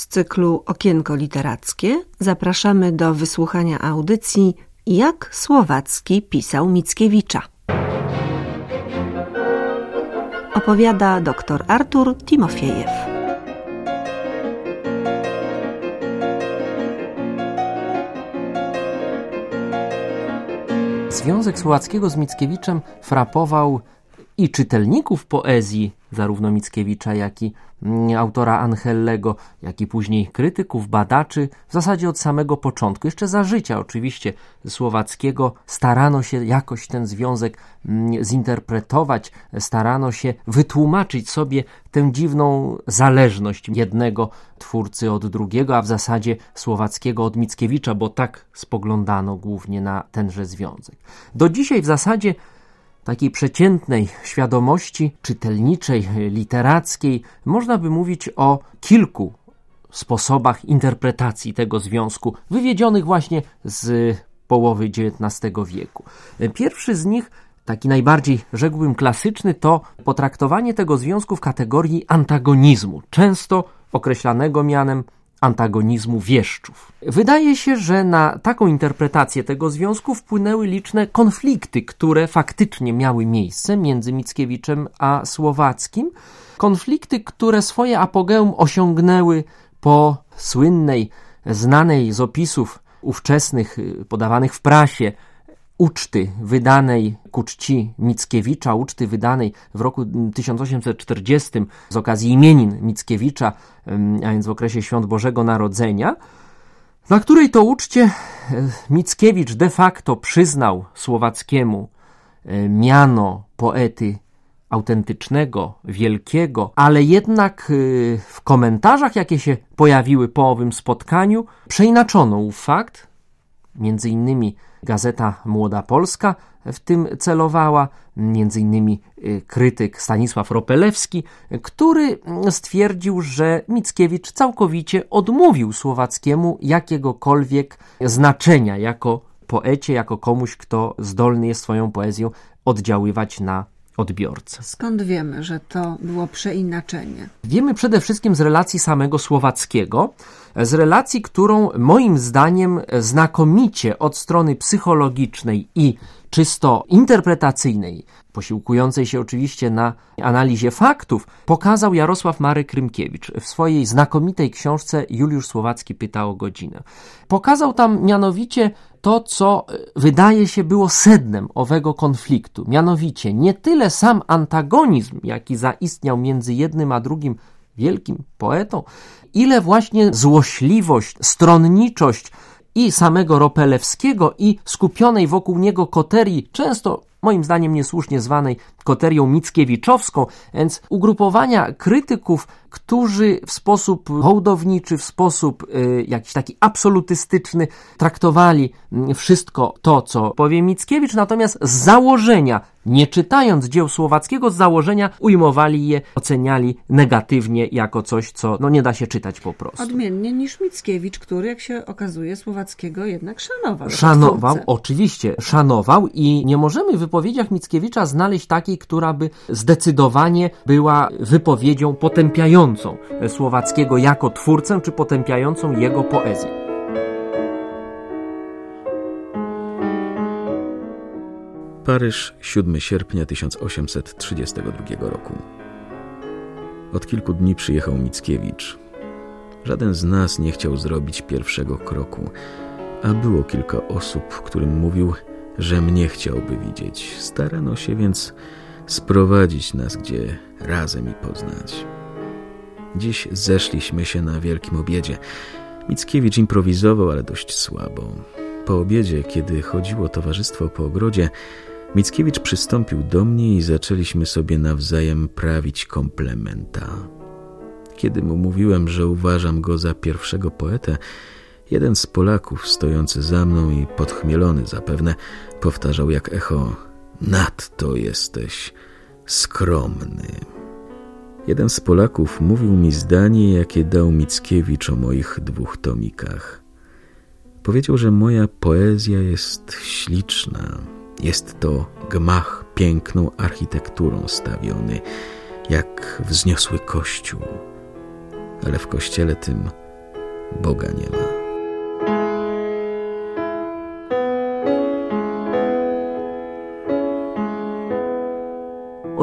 Z cyklu Okienko Literackie zapraszamy do wysłuchania audycji Jak Słowacki pisał Mickiewicza. Opowiada dr Artur Timofiejew. Związek Słowackiego z Mickiewiczem frapował i czytelników poezji, zarówno Mickiewicza, jak i autora Angellego, jak i później krytyków, badaczy, w zasadzie od samego początku, jeszcze za życia oczywiście Słowackiego, starano się jakoś ten związek mm, zinterpretować, starano się wytłumaczyć sobie tę dziwną zależność jednego twórcy od drugiego, a w zasadzie Słowackiego od Mickiewicza, bo tak spoglądano głównie na tenże związek. Do dzisiaj w zasadzie takiej przeciętnej świadomości czytelniczej, literackiej, można by mówić o kilku sposobach interpretacji tego związku, wywiedzionych właśnie z połowy XIX wieku. Pierwszy z nich, taki najbardziej, rzekłbym, klasyczny, to potraktowanie tego związku w kategorii antagonizmu, często określanego mianem antagonizmu wieszczów. Wydaje się, że na taką interpretację tego związku wpłynęły liczne konflikty, które faktycznie miały miejsce między Mickiewiczem a Słowackim. Konflikty, które swoje apogeum osiągnęły po słynnej, znanej z opisów ówczesnych podawanych w prasie uczty wydanej ku czci Mickiewicza, uczty wydanej w roku 1840 z okazji imienin Mickiewicza, a więc w okresie Świąt Bożego Narodzenia, na której to uczcie e, Mickiewicz de facto przyznał Słowackiemu e, miano poety autentycznego, wielkiego, ale jednak e, w komentarzach, jakie się pojawiły po owym spotkaniu, przeinaczono ów fakt, między innymi Gazeta Młoda Polska w tym celowała, między innymi y, krytyk Stanisław Ropelewski, który stwierdził, że Mickiewicz całkowicie odmówił Słowackiemu jakiegokolwiek znaczenia jako poecie, jako komuś, kto zdolny jest swoją poezją oddziaływać na Skąd wiemy, że to było przeinaczenie? Wiemy przede wszystkim z relacji samego Słowackiego, z relacji, którą moim zdaniem znakomicie od strony psychologicznej i czysto interpretacyjnej, posiłkującej się oczywiście na analizie faktów, pokazał Jarosław Marek Rymkiewicz w swojej znakomitej książce Juliusz Słowacki pyta o godzinę. Pokazał tam mianowicie to, co wydaje się było sednem owego konfliktu, mianowicie nie tyle sam antagonizm, jaki zaistniał między jednym a drugim wielkim poetą, ile właśnie złośliwość, stronniczość i samego Ropelewskiego i skupionej wokół niego koterii, często moim zdaniem niesłusznie zwanej koterią mickiewiczowską, więc ugrupowania krytyków, którzy w sposób hołdowniczy, w sposób y, jakiś taki absolutystyczny traktowali y, wszystko to, co powie Mickiewicz, natomiast z założenia, nie czytając dzieł Słowackiego, z założenia ujmowali je, oceniali negatywnie jako coś, co no, nie da się czytać po prostu. Odmiennie niż Mickiewicz, który, jak się okazuje, Słowackiego jednak szanował. Szanował, oczywiście, szanował i nie możemy w wypowiedziach Mickiewicza znaleźć takiej która by zdecydowanie była wypowiedzią potępiającą Słowackiego jako twórcę, czy potępiającą jego poezję. Paryż, 7 sierpnia 1832 roku. Od kilku dni przyjechał Mickiewicz. Żaden z nas nie chciał zrobić pierwszego kroku, a było kilka osób, którym mówił, że mnie chciałby widzieć. Starano się więc sprowadzić nas gdzie razem i poznać. Dziś zeszliśmy się na wielkim obiedzie. Mickiewicz improwizował, ale dość słabo. Po obiedzie, kiedy chodziło towarzystwo po ogrodzie, Mickiewicz przystąpił do mnie i zaczęliśmy sobie nawzajem prawić komplementa. Kiedy mu mówiłem, że uważam go za pierwszego poetę, jeden z Polaków stojący za mną i podchmielony zapewne powtarzał jak echo Nadto jesteś skromny. Jeden z Polaków mówił mi zdanie, jakie dał Mickiewicz o moich dwóch tomikach. Powiedział, że moja poezja jest śliczna. Jest to gmach piękną architekturą stawiony, jak wzniosły kościół. Ale w kościele tym Boga nie ma.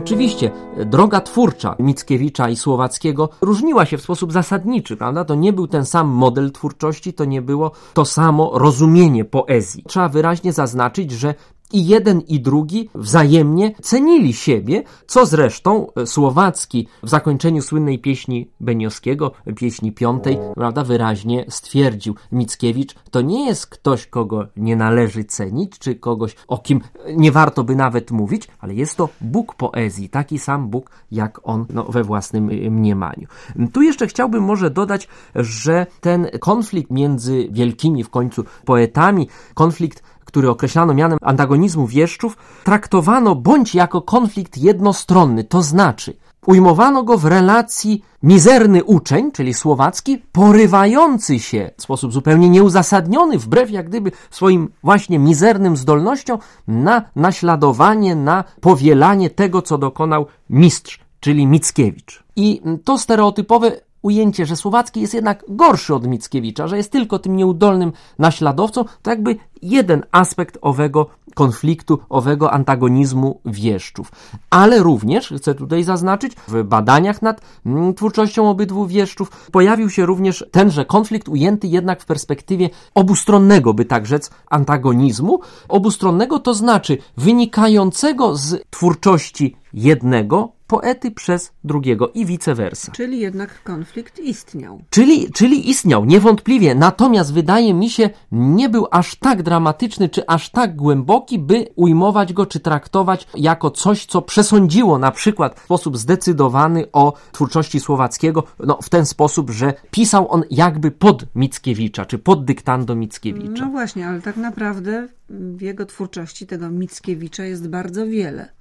Oczywiście droga twórcza Mickiewicza i Słowackiego różniła się w sposób zasadniczy, prawda? To nie był ten sam model twórczości, to nie było to samo rozumienie poezji. Trzeba wyraźnie zaznaczyć, że i jeden i drugi wzajemnie cenili siebie, co zresztą e, Słowacki w zakończeniu słynnej pieśni Beniowskiego, pieśni piątej, prawda, wyraźnie stwierdził. Mickiewicz to nie jest ktoś, kogo nie należy cenić, czy kogoś, o kim nie warto by nawet mówić, ale jest to Bóg poezji, taki sam Bóg, jak on no, we własnym e, mniemaniu. Tu jeszcze chciałbym może dodać, że ten konflikt między wielkimi w końcu poetami, konflikt który określano mianem antagonizmu wieszczów, traktowano bądź jako konflikt jednostronny, to znaczy ujmowano go w relacji mizerny uczeń, czyli słowacki, porywający się w sposób zupełnie nieuzasadniony, wbrew jak gdyby swoim właśnie mizernym zdolnościom na naśladowanie, na powielanie tego, co dokonał mistrz, czyli Mickiewicz. I to stereotypowe ujęcie, że Słowacki jest jednak gorszy od Mickiewicza, że jest tylko tym nieudolnym naśladowcą, to jakby jeden aspekt owego konfliktu, owego antagonizmu wieszczów. Ale również, chcę tutaj zaznaczyć, w badaniach nad mm, twórczością obydwu wieszczów pojawił się również tenże konflikt ujęty jednak w perspektywie obustronnego, by tak rzec, antagonizmu. Obustronnego to znaczy wynikającego z twórczości jednego poety przez drugiego i vice versa. Czyli jednak konflikt istniał. Czyli, czyli istniał, niewątpliwie. Natomiast wydaje mi się, nie był aż tak dramatyczny, czy aż tak głęboki, by ujmować go, czy traktować jako coś, co przesądziło na przykład w sposób zdecydowany o twórczości Słowackiego, no w ten sposób, że pisał on jakby pod Mickiewicza, czy pod dyktando Mickiewicza. No właśnie, ale tak naprawdę w jego twórczości tego Mickiewicza jest bardzo wiele.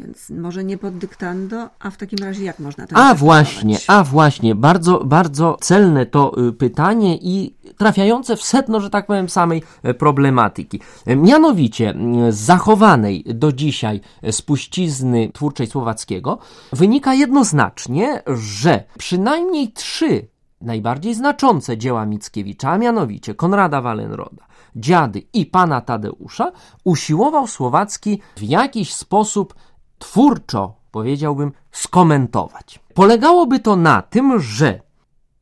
Więc może nie pod dyktando, a w takim razie jak można to A właśnie, a właśnie, bardzo, bardzo celne to y, pytanie i trafiające w sedno, że tak powiem, samej e, problematyki. E, mianowicie z zachowanej do dzisiaj spuścizny twórczej Słowackiego wynika jednoznacznie, że przynajmniej trzy najbardziej znaczące dzieła Mickiewicza, a mianowicie Konrada Wallenroda, Dziady i pana Tadeusza, usiłował Słowacki w jakiś sposób twórczo, powiedziałbym, skomentować. Polegałoby to na tym, że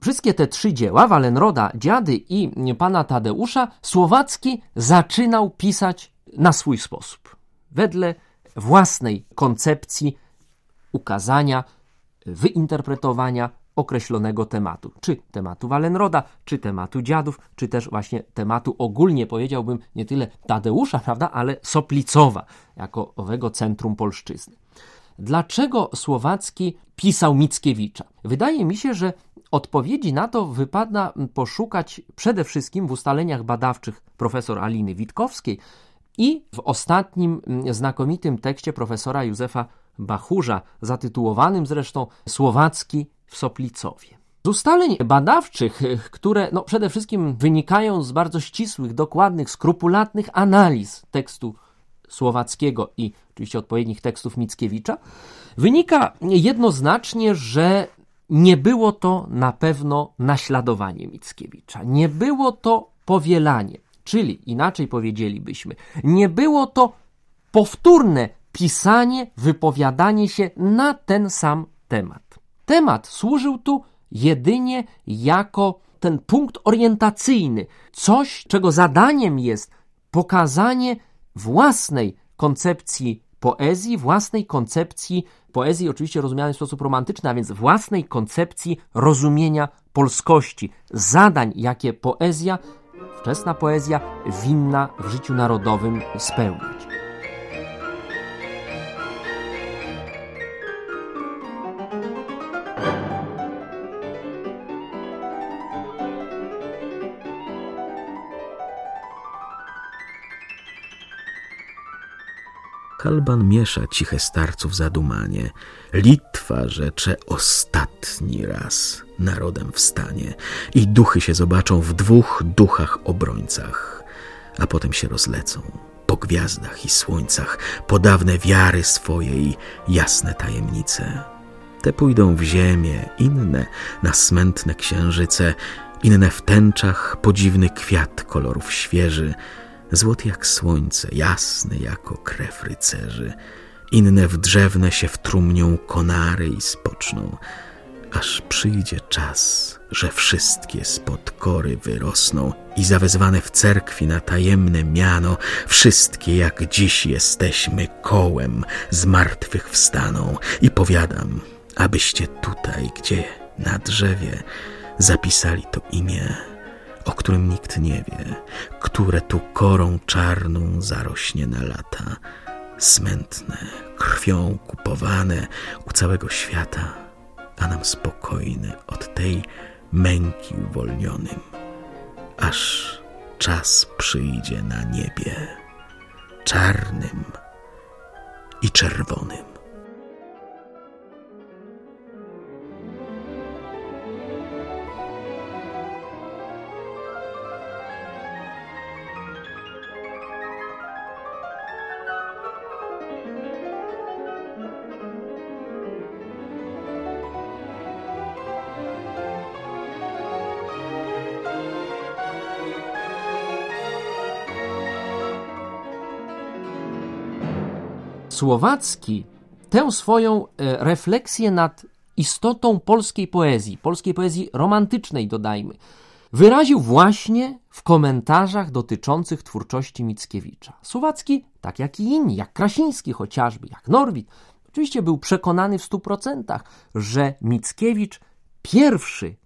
wszystkie te trzy dzieła, Walenroda, Dziady i pana Tadeusza, Słowacki zaczynał pisać na swój sposób, wedle własnej koncepcji ukazania, wyinterpretowania określonego tematu, czy tematu Walenroda, czy tematu dziadów, czy też właśnie tematu ogólnie powiedziałbym nie tyle Tadeusza, prawda, ale Soplicowa, jako owego centrum polszczyzny. Dlaczego Słowacki pisał Mickiewicza? Wydaje mi się, że odpowiedzi na to wypada poszukać przede wszystkim w ustaleniach badawczych profesor Aliny Witkowskiej i w ostatnim znakomitym tekście profesora Józefa Bachurza, zatytułowanym zresztą Słowacki w Soplicowie. Z ustaleń badawczych, które no, przede wszystkim wynikają z bardzo ścisłych, dokładnych, skrupulatnych analiz tekstu słowackiego i oczywiście odpowiednich tekstów Mickiewicza, wynika jednoznacznie, że nie było to na pewno naśladowanie Mickiewicza, nie było to powielanie, czyli inaczej powiedzielibyśmy, nie było to powtórne pisanie, wypowiadanie się na ten sam temat. Temat służył tu jedynie jako ten punkt orientacyjny, coś, czego zadaniem jest pokazanie własnej koncepcji poezji, własnej koncepcji poezji, oczywiście rozumianej w sposób romantyczny, a więc własnej koncepcji rozumienia polskości, zadań, jakie poezja, wczesna poezja winna w życiu narodowym spełniać. Kalban miesza ciche starców zadumanie. Litwa rzecze ostatni raz narodem wstanie i duchy się zobaczą w dwóch duchach obrońcach, a potem się rozlecą po gwiazdach i słońcach, po dawne wiary swojej jasne tajemnice. Te pójdą w ziemię, inne na smętne księżyce inne w tęczach podziwny kwiat kolorów świeży, złoty jak słońce, jasny jako krew rycerzy, inne w drzewne się wtrumnią konary i spoczną, aż przyjdzie czas, że wszystkie spod kory wyrosną i zawezwane w cerkwi na tajemne miano, wszystkie jak dziś jesteśmy kołem z martwych wstaną i powiadam, abyście tutaj, gdzie na drzewie zapisali to imię, o którym nikt nie wie, które tu korą czarną zarośnie na lata, smętne, krwią kupowane u całego świata, a nam spokojny od tej męki uwolnionym, aż czas przyjdzie na niebie czarnym i czerwonym. Słowacki tę swoją e, refleksję nad istotą polskiej poezji, polskiej poezji romantycznej, dodajmy, wyraził właśnie w komentarzach dotyczących twórczości Mickiewicza. Słowacki, tak jak i inni, jak Krasiński chociażby, jak Norwid, oczywiście był przekonany w stu procentach, że Mickiewicz pierwszy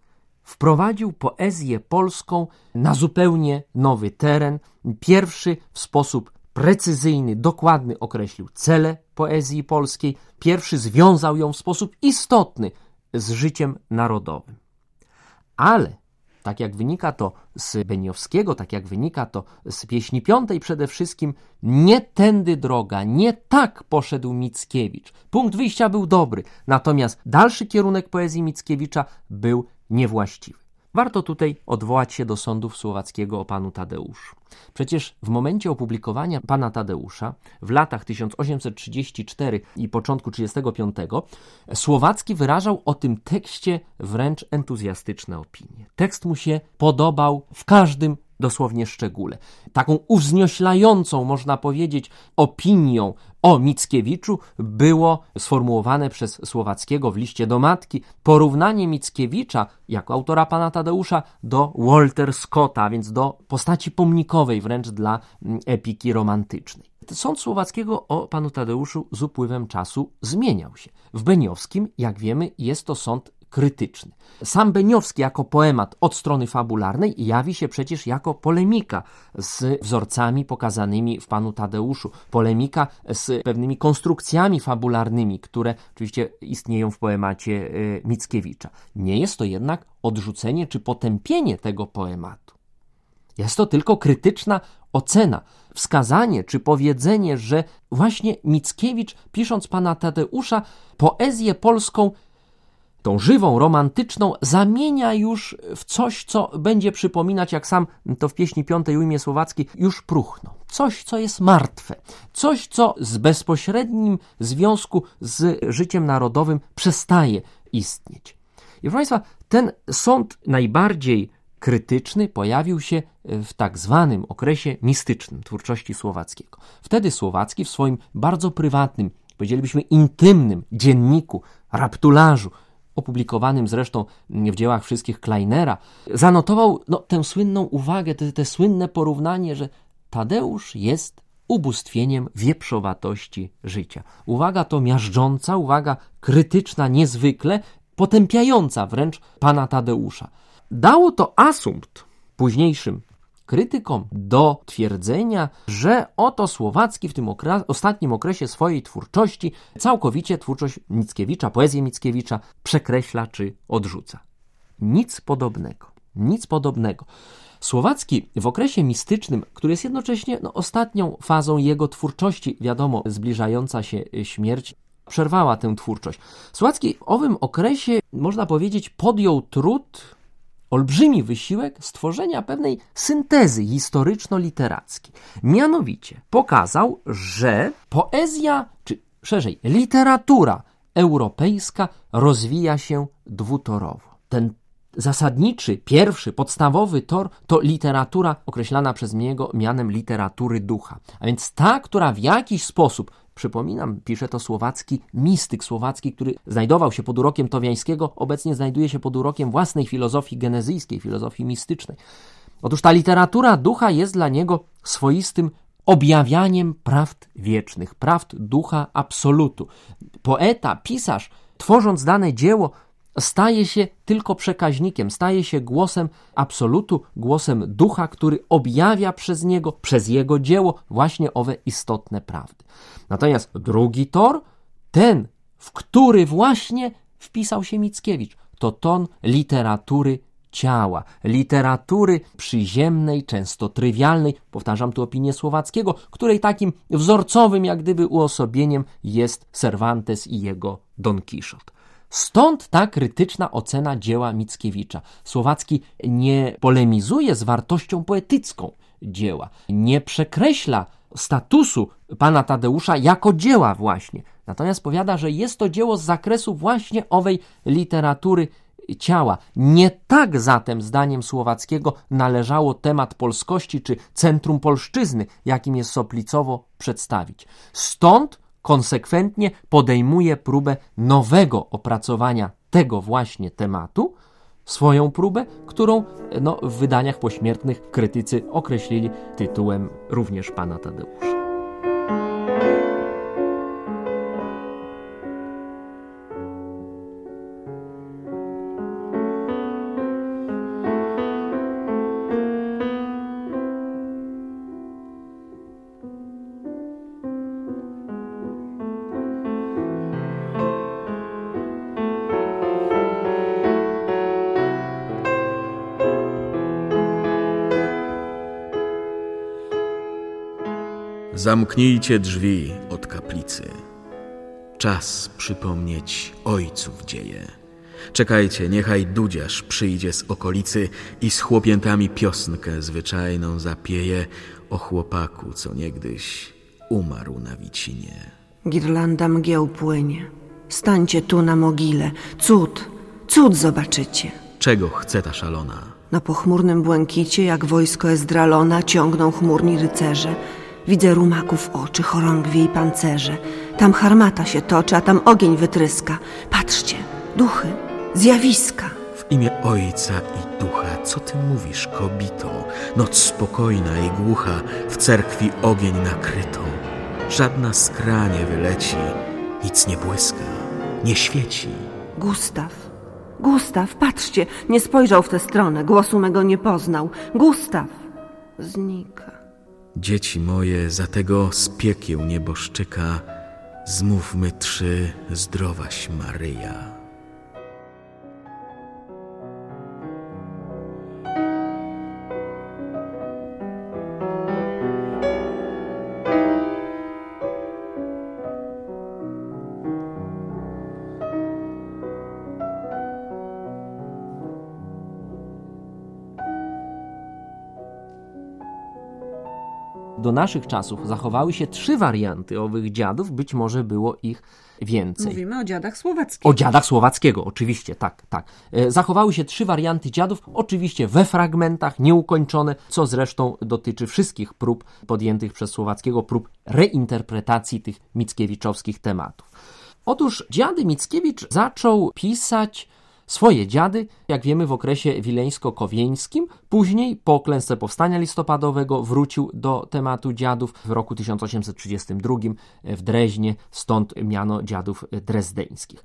wprowadził poezję polską na zupełnie nowy teren, pierwszy w sposób precyzyjny, dokładny określił cele poezji polskiej, pierwszy związał ją w sposób istotny z życiem narodowym. Ale, tak jak wynika to z Beniowskiego, tak jak wynika to z pieśni piątej przede wszystkim, nie tędy droga, nie tak poszedł Mickiewicz. Punkt wyjścia był dobry, natomiast dalszy kierunek poezji Mickiewicza był niewłaściwy. Warto tutaj odwołać się do sądów słowackiego o panu Tadeuszu. Przecież w momencie opublikowania pana Tadeusza w latach 1834 i początku 35 Słowacki wyrażał o tym tekście wręcz entuzjastyczne opinie. Tekst mu się podobał w każdym dosłownie szczególe. Taką uwznioślającą, można powiedzieć, opinią o Mickiewiczu było sformułowane przez Słowackiego w liście do matki porównanie Mickiewicza jako autora pana Tadeusza do Walter Scotta, więc do postaci pomnikowej wręcz dla mm, epiki romantycznej. Sąd Słowackiego o panu Tadeuszu z upływem czasu zmieniał się. W Beniowskim, jak wiemy, jest to sąd krytyczny. Sam Beniowski jako poemat od strony fabularnej jawi się przecież jako polemika z wzorcami pokazanymi w panu Tadeuszu, polemika z pewnymi konstrukcjami fabularnymi, które oczywiście istnieją w poemacie e, Mickiewicza. Nie jest to jednak odrzucenie czy potępienie tego poematu. Jest to tylko krytyczna ocena, wskazanie czy powiedzenie, że właśnie Mickiewicz, pisząc pana Tadeusza, poezję polską tą żywą, romantyczną, zamienia już w coś, co będzie przypominać, jak sam to w pieśni piątej ujmie słowackiej, już próchno. Coś, co jest martwe. Coś, co z bezpośrednim związku z życiem narodowym przestaje istnieć. I proszę Państwa, ten sąd najbardziej krytyczny pojawił się w tak zwanym okresie mistycznym twórczości Słowackiego. Wtedy Słowacki w swoim bardzo prywatnym, powiedzielibyśmy intymnym dzienniku, raptularzu, opublikowanym zresztą w dziełach wszystkich Kleinera, zanotował no, tę słynną uwagę, te, te słynne porównanie, że Tadeusz jest ubóstwieniem wieprzowatości życia. Uwaga to miażdżąca, uwaga krytyczna niezwykle, potępiająca wręcz pana Tadeusza. Dało to asumpt późniejszym krytykom do twierdzenia, że oto Słowacki w tym ostatnim okresie swojej twórczości całkowicie twórczość Mickiewicza, poezję Mickiewicza przekreśla czy odrzuca. Nic podobnego. Nic podobnego. Słowacki w okresie mistycznym, który jest jednocześnie no, ostatnią fazą jego twórczości, wiadomo, zbliżająca się śmierć, przerwała tę twórczość. Słowacki w owym okresie, można powiedzieć, podjął trud olbrzymi wysiłek stworzenia pewnej syntezy historyczno-literackiej. Mianowicie pokazał, że poezja, czy szerzej literatura europejska rozwija się dwutorowo. Ten zasadniczy, pierwszy, podstawowy tor to literatura określana przez niego mianem literatury ducha. A więc ta, która w jakiś sposób Przypominam, pisze to słowacki mistyk słowacki, który znajdował się pod urokiem Towiańskiego, obecnie znajduje się pod urokiem własnej filozofii genezyjskiej, filozofii mistycznej. Otóż ta literatura ducha jest dla niego swoistym objawianiem prawd wiecznych, prawd ducha absolutu. Poeta, pisarz, tworząc dane dzieło, staje się tylko przekaźnikiem, staje się głosem absolutu, głosem ducha, który objawia przez niego, przez jego dzieło właśnie owe istotne prawdy. Natomiast drugi tor, ten, w który właśnie wpisał się Mickiewicz, to ton literatury ciała, literatury przyziemnej, często trywialnej, powtarzam tu opinię Słowackiego, której takim wzorcowym, jak gdyby uosobieniem jest Cervantes i jego Don Quixote. Stąd ta krytyczna ocena dzieła Mickiewicza. Słowacki nie polemizuje z wartością poetycką dzieła, nie przekreśla statusu pana Tadeusza jako dzieła właśnie. Natomiast powiada, że jest to dzieło z zakresu właśnie owej literatury ciała. Nie tak zatem, zdaniem Słowackiego, należało temat polskości czy centrum polszczyzny, jakim jest Soplicowo, przedstawić. Stąd konsekwentnie podejmuje próbę nowego opracowania tego właśnie tematu, swoją próbę, którą no, w wydaniach pośmiertnych krytycy określili tytułem również pana Tadeusza. Zamknijcie drzwi od kaplicy. Czas przypomnieć ojców dzieje. Czekajcie, niechaj dudziarz przyjdzie z okolicy i z chłopiętami piosnkę zwyczajną zapieje o chłopaku, co niegdyś umarł na Wicinie. Girlanda mgieł płynie. Stańcie tu na mogile. Cud, cud zobaczycie. Czego chce ta szalona? Na pochmurnym błękicie, jak wojsko Ezdralona, ciągną chmurni rycerze. Widzę rumaków oczy, chorągwie i pancerze. Tam harmata się toczy, a tam ogień wytryska. Patrzcie, duchy, zjawiska. W imię Ojca i Ducha, co ty mówisz, kobito? Noc spokojna i głucha, w cerkwi ogień nakryto. Żadna skra nie wyleci, nic nie błyska, nie świeci. Gustaw, Gustaw, patrzcie, nie spojrzał w tę stronę, głosu mego nie poznał. Gustaw znika. Dzieci moje, za tego z piekieł nieboszczyka, zmówmy trzy zdrowaś Maryja. Do naszych czasów zachowały się trzy warianty owych dziadów, być może było ich więcej. Mówimy o dziadach słowackich. O dziadach słowackiego, oczywiście, tak, tak. E, zachowały się trzy warianty dziadów, oczywiście we fragmentach, nieukończone, co zresztą dotyczy wszystkich prób podjętych przez Słowackiego, prób reinterpretacji tych mickiewiczowskich tematów. Otóż dziady Mickiewicz zaczął pisać swoje dziady, jak wiemy, w okresie wileńsko-kowieńskim. Później, po klęsce powstania listopadowego, wrócił do tematu dziadów w roku 1832 w Dreźnie, stąd miano dziadów drezdeńskich.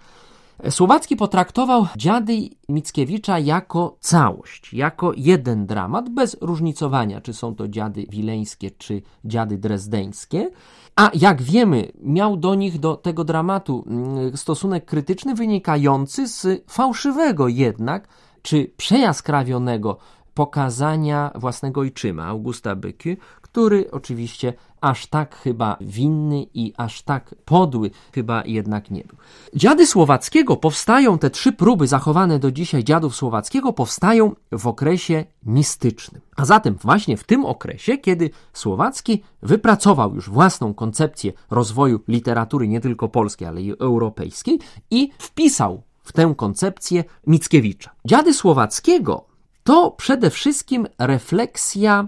Słowacki potraktował dziady Mickiewicza jako całość, jako jeden dramat, bez różnicowania, czy są to dziady wileńskie, czy dziady drezdeńskie. A jak wiemy, miał do nich, do tego dramatu mm, stosunek krytyczny wynikający z fałszywego jednak, czy przejaskrawionego pokazania własnego ojczyma, Augusta Byky, który oczywiście aż tak chyba winny i aż tak podły chyba jednak nie był. Dziady Słowackiego powstają, te trzy próby zachowane do dzisiaj dziadów Słowackiego powstają w okresie mistycznym. A zatem właśnie w tym okresie, kiedy Słowacki wypracował już własną koncepcję rozwoju literatury nie tylko polskiej, ale i europejskiej i wpisał w tę koncepcję Mickiewicza. Dziady Słowackiego to przede wszystkim refleksja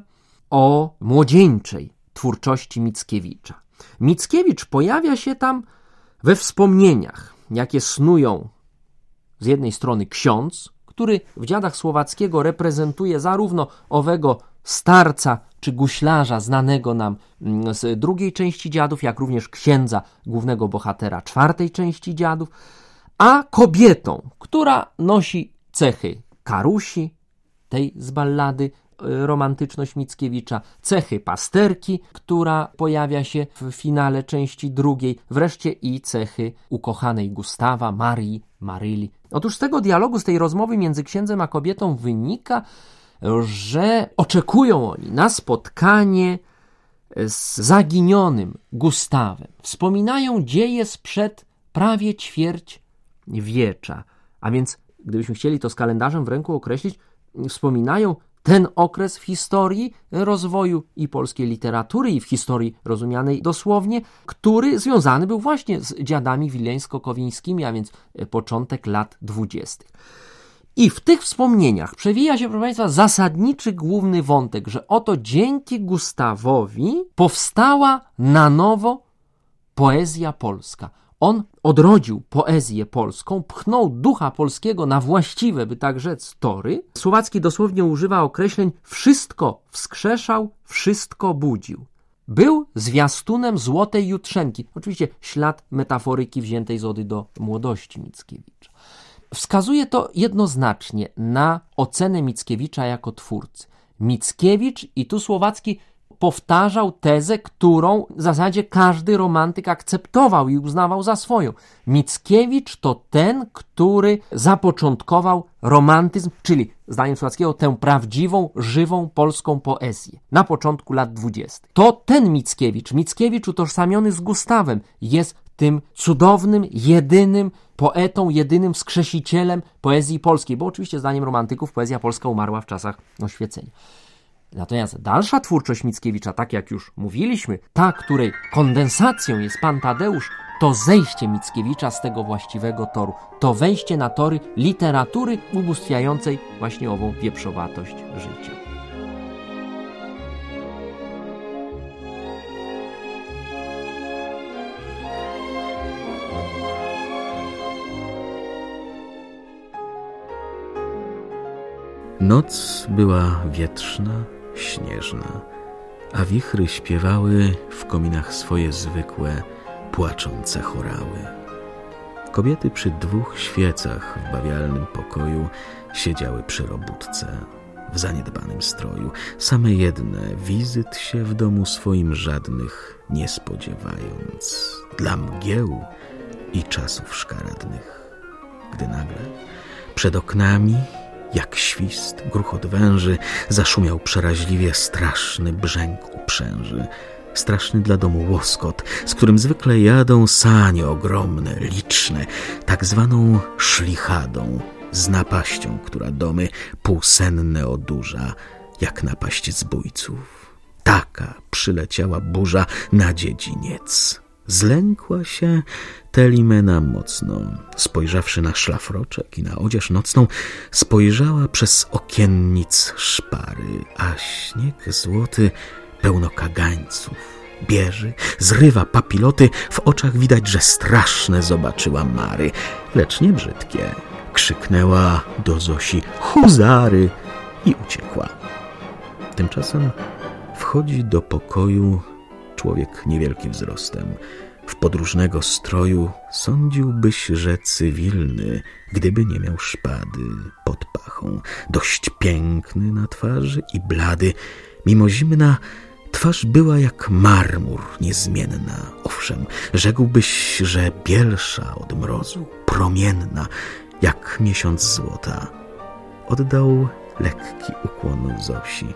o młodzieńczej twórczości Mickiewicza. Mickiewicz pojawia się tam we wspomnieniach, jakie snują z jednej strony ksiądz, który w dziadach Słowackiego reprezentuje zarówno owego starca czy guślarza znanego nam mm, z drugiej części dziadów, jak również księdza głównego bohatera czwartej części dziadów, a kobietą, która nosi cechy Karusi, tej z ballady y, romantyczność Mickiewicza, cechy pasterki, która pojawia się w finale części drugiej, wreszcie i cechy ukochanej Gustawa, Marii, Maryli. Otóż z tego dialogu, z tej rozmowy między księdzem a kobietą wynika, że oczekują oni na spotkanie z zaginionym Gustawem. Wspominają dzieje sprzed prawie ćwierć wiecza. A więc, gdybyśmy chcieli to z kalendarzem w ręku określić, wspominają ten okres w historii rozwoju i polskiej literatury, i w historii rozumianej dosłownie, który związany był właśnie z dziadami wileńsko-kowińskimi, a więc początek lat dwudziestych. I w tych wspomnieniach przewija się, proszę Państwa, zasadniczy główny wątek, że oto dzięki Gustawowi powstała na nowo poezja polska. On odrodził poezję polską, pchnął ducha polskiego na właściwe, by tak rzec, tory. Słowacki dosłownie używa określeń wszystko wskrzeszał, wszystko budził. Był zwiastunem Złotej Jutrzenki. Oczywiście ślad metaforyki wziętej z Ody do młodości Mickiewicza. Wskazuje to jednoznacznie na ocenę Mickiewicza jako twórcy. Mickiewicz i tu Słowacki powtarzał tezę, którą w zasadzie każdy romantyk akceptował i uznawał za swoją. Mickiewicz to ten, który zapoczątkował romantyzm, czyli zdaniem Słowackiego tę prawdziwą, żywą polską poezję na początku lat dwudziestych. To ten Mickiewicz, Mickiewicz utożsamiony z Gustawem, jest tym cudownym, jedynym poetą, jedynym skrzesicielem poezji polskiej, bo oczywiście zdaniem romantyków poezja polska umarła w czasach oświecenia. Natomiast dalsza twórczość Mickiewicza, tak jak już mówiliśmy, ta, której kondensacją jest pan Tadeusz, to zejście Mickiewicza z tego właściwego toru, to wejście na tory literatury ubóstwiającej właśnie ową wieprzowatość życia. Noc była wietrzna, śnieżna, a wichry śpiewały w kominach swoje zwykłe, płaczące chorały. Kobiety przy dwóch świecach w bawialnym pokoju siedziały przy robótce, w zaniedbanym stroju, same jedne, wizyt się w domu swoim żadnych nie spodziewając, dla mgieł i czasów szkaradnych. Gdy nagle przed oknami jak świst, gruchot węży, zaszumiał przeraźliwie straszny brzęk uprzęży. Straszny dla domu łoskot, z którym zwykle jadą sanie ogromne, liczne, tak zwaną szlichadą, z napaścią, która domy półsenne odurza, jak napaść zbójców. Taka przyleciała burza na dziedziniec. Zlękła się Telimena mocno. Spojrzawszy na szlafroczek i na odzież nocną, spojrzała przez okiennic szpary, a śnieg złoty pełno kagańców. Bierze, zrywa papiloty, w oczach widać, że straszne zobaczyła Mary, lecz nie brzydkie. Krzyknęła do Zosi huzary i uciekła. Tymczasem wchodzi do pokoju człowiek niewielkim wzrostem. W podróżnego stroju sądziłbyś, że cywilny, gdyby nie miał szpady pod pachą. Dość piękny na twarzy i blady, mimo zimna Twarz była jak marmur, niezmienna. Owszem, rzekłbyś, że bielsza od mrozu, promienna, jak miesiąc złota. Oddał lekki ukłon Zosi.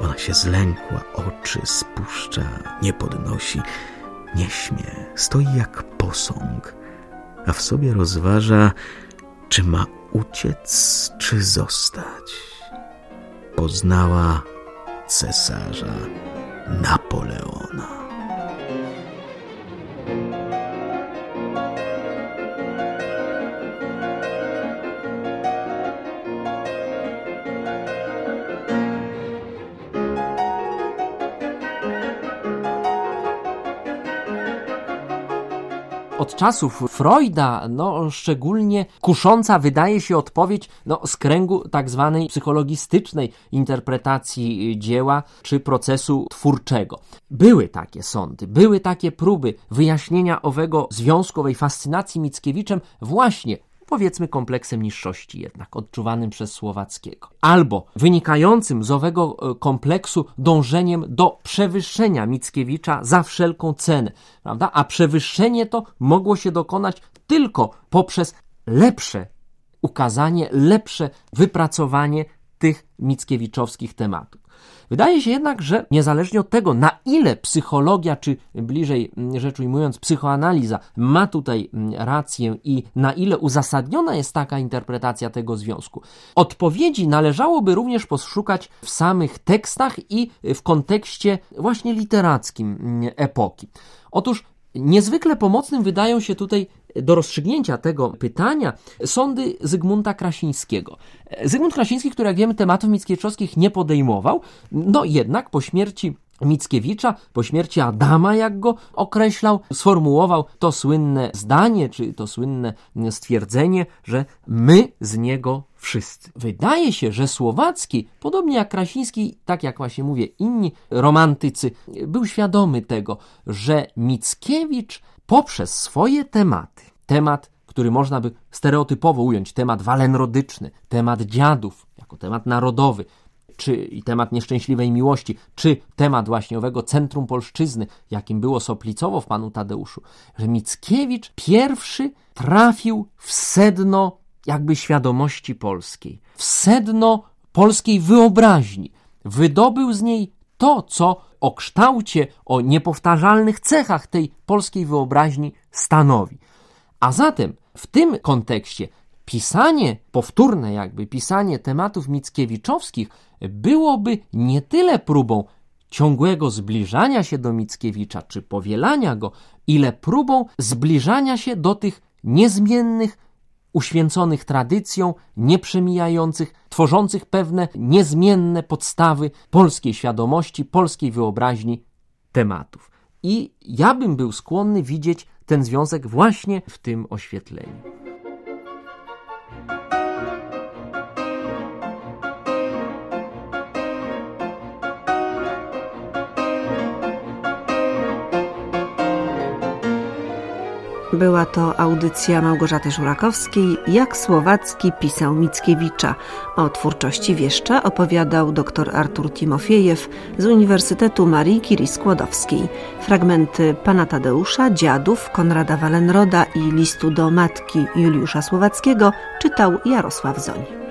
Ona się zlękła, oczy spuszcza, nie podnosi, nie śmie, stoi jak posąg, a w sobie rozważa, czy ma uciec, czy zostać. Poznała cesarza Napoleona. Od czasów Freuda, no szczególnie kusząca wydaje się odpowiedź no, z kręgu tak zwanej psychologistycznej interpretacji dzieła czy procesu twórczego. Były takie sądy, były takie próby wyjaśnienia owego związku, owej fascynacji Mickiewiczem właśnie powiedzmy kompleksem niższości jednak, odczuwanym przez Słowackiego. Albo wynikającym z owego e, kompleksu dążeniem do przewyższenia Mickiewicza za wszelką cenę, prawda? A przewyższenie to mogło się dokonać tylko poprzez lepsze ukazanie, lepsze wypracowanie tych mickiewiczowskich tematów. Wydaje się jednak, że niezależnie od tego, na ile psychologia, czy bliżej mm, rzecz ujmując, psychoanaliza ma tutaj mm, rację i na ile uzasadniona jest taka interpretacja tego związku, odpowiedzi należałoby również poszukać w samych tekstach i w kontekście właśnie literackim mm, epoki. Otóż Niezwykle pomocnym wydają się tutaj do rozstrzygnięcia tego pytania sądy Zygmunta Krasińskiego. Zygmunt Krasiński, który jak wiemy tematów mickiewiczowskich nie podejmował, no jednak po śmierci Mickiewicza, po śmierci Adama, jak go określał, sformułował to słynne zdanie, czy to słynne stwierdzenie, że my z niego wszyscy. Wydaje się, że Słowacki, podobnie jak Krasiński, tak jak właśnie mówię, inni romantycy, był świadomy tego, że Mickiewicz poprzez swoje tematy, temat, który można by stereotypowo ująć, temat walenrodyczny, temat dziadów, jako temat narodowy, czy i temat nieszczęśliwej miłości, czy temat właśnie owego centrum polszczyzny, jakim było Soplicowo w panu Tadeuszu, że Mickiewicz pierwszy trafił w sedno jakby świadomości polskiej, w sedno polskiej wyobraźni, wydobył z niej to, co o kształcie, o niepowtarzalnych cechach tej polskiej wyobraźni stanowi. A zatem w tym kontekście pisanie, powtórne jakby pisanie tematów mickiewiczowskich byłoby nie tyle próbą ciągłego zbliżania się do Mickiewicza czy powielania go, ile próbą zbliżania się do tych niezmiennych, uświęconych tradycją, nieprzemijających, tworzących pewne niezmienne podstawy polskiej świadomości, polskiej wyobraźni tematów. I ja bym był skłonny widzieć ten związek właśnie w tym oświetleniu. Była to audycja Małgorzaty Żurakowskiej, jak Słowacki pisał Mickiewicza. O twórczości wieszcza opowiadał dr Artur Timofiejew z Uniwersytetu Marii Curie Skłodowskiej. Fragmenty Pana Tadeusza, Dziadów, Konrada Walenroda i listu do matki Juliusza Słowackiego czytał Jarosław Zoń.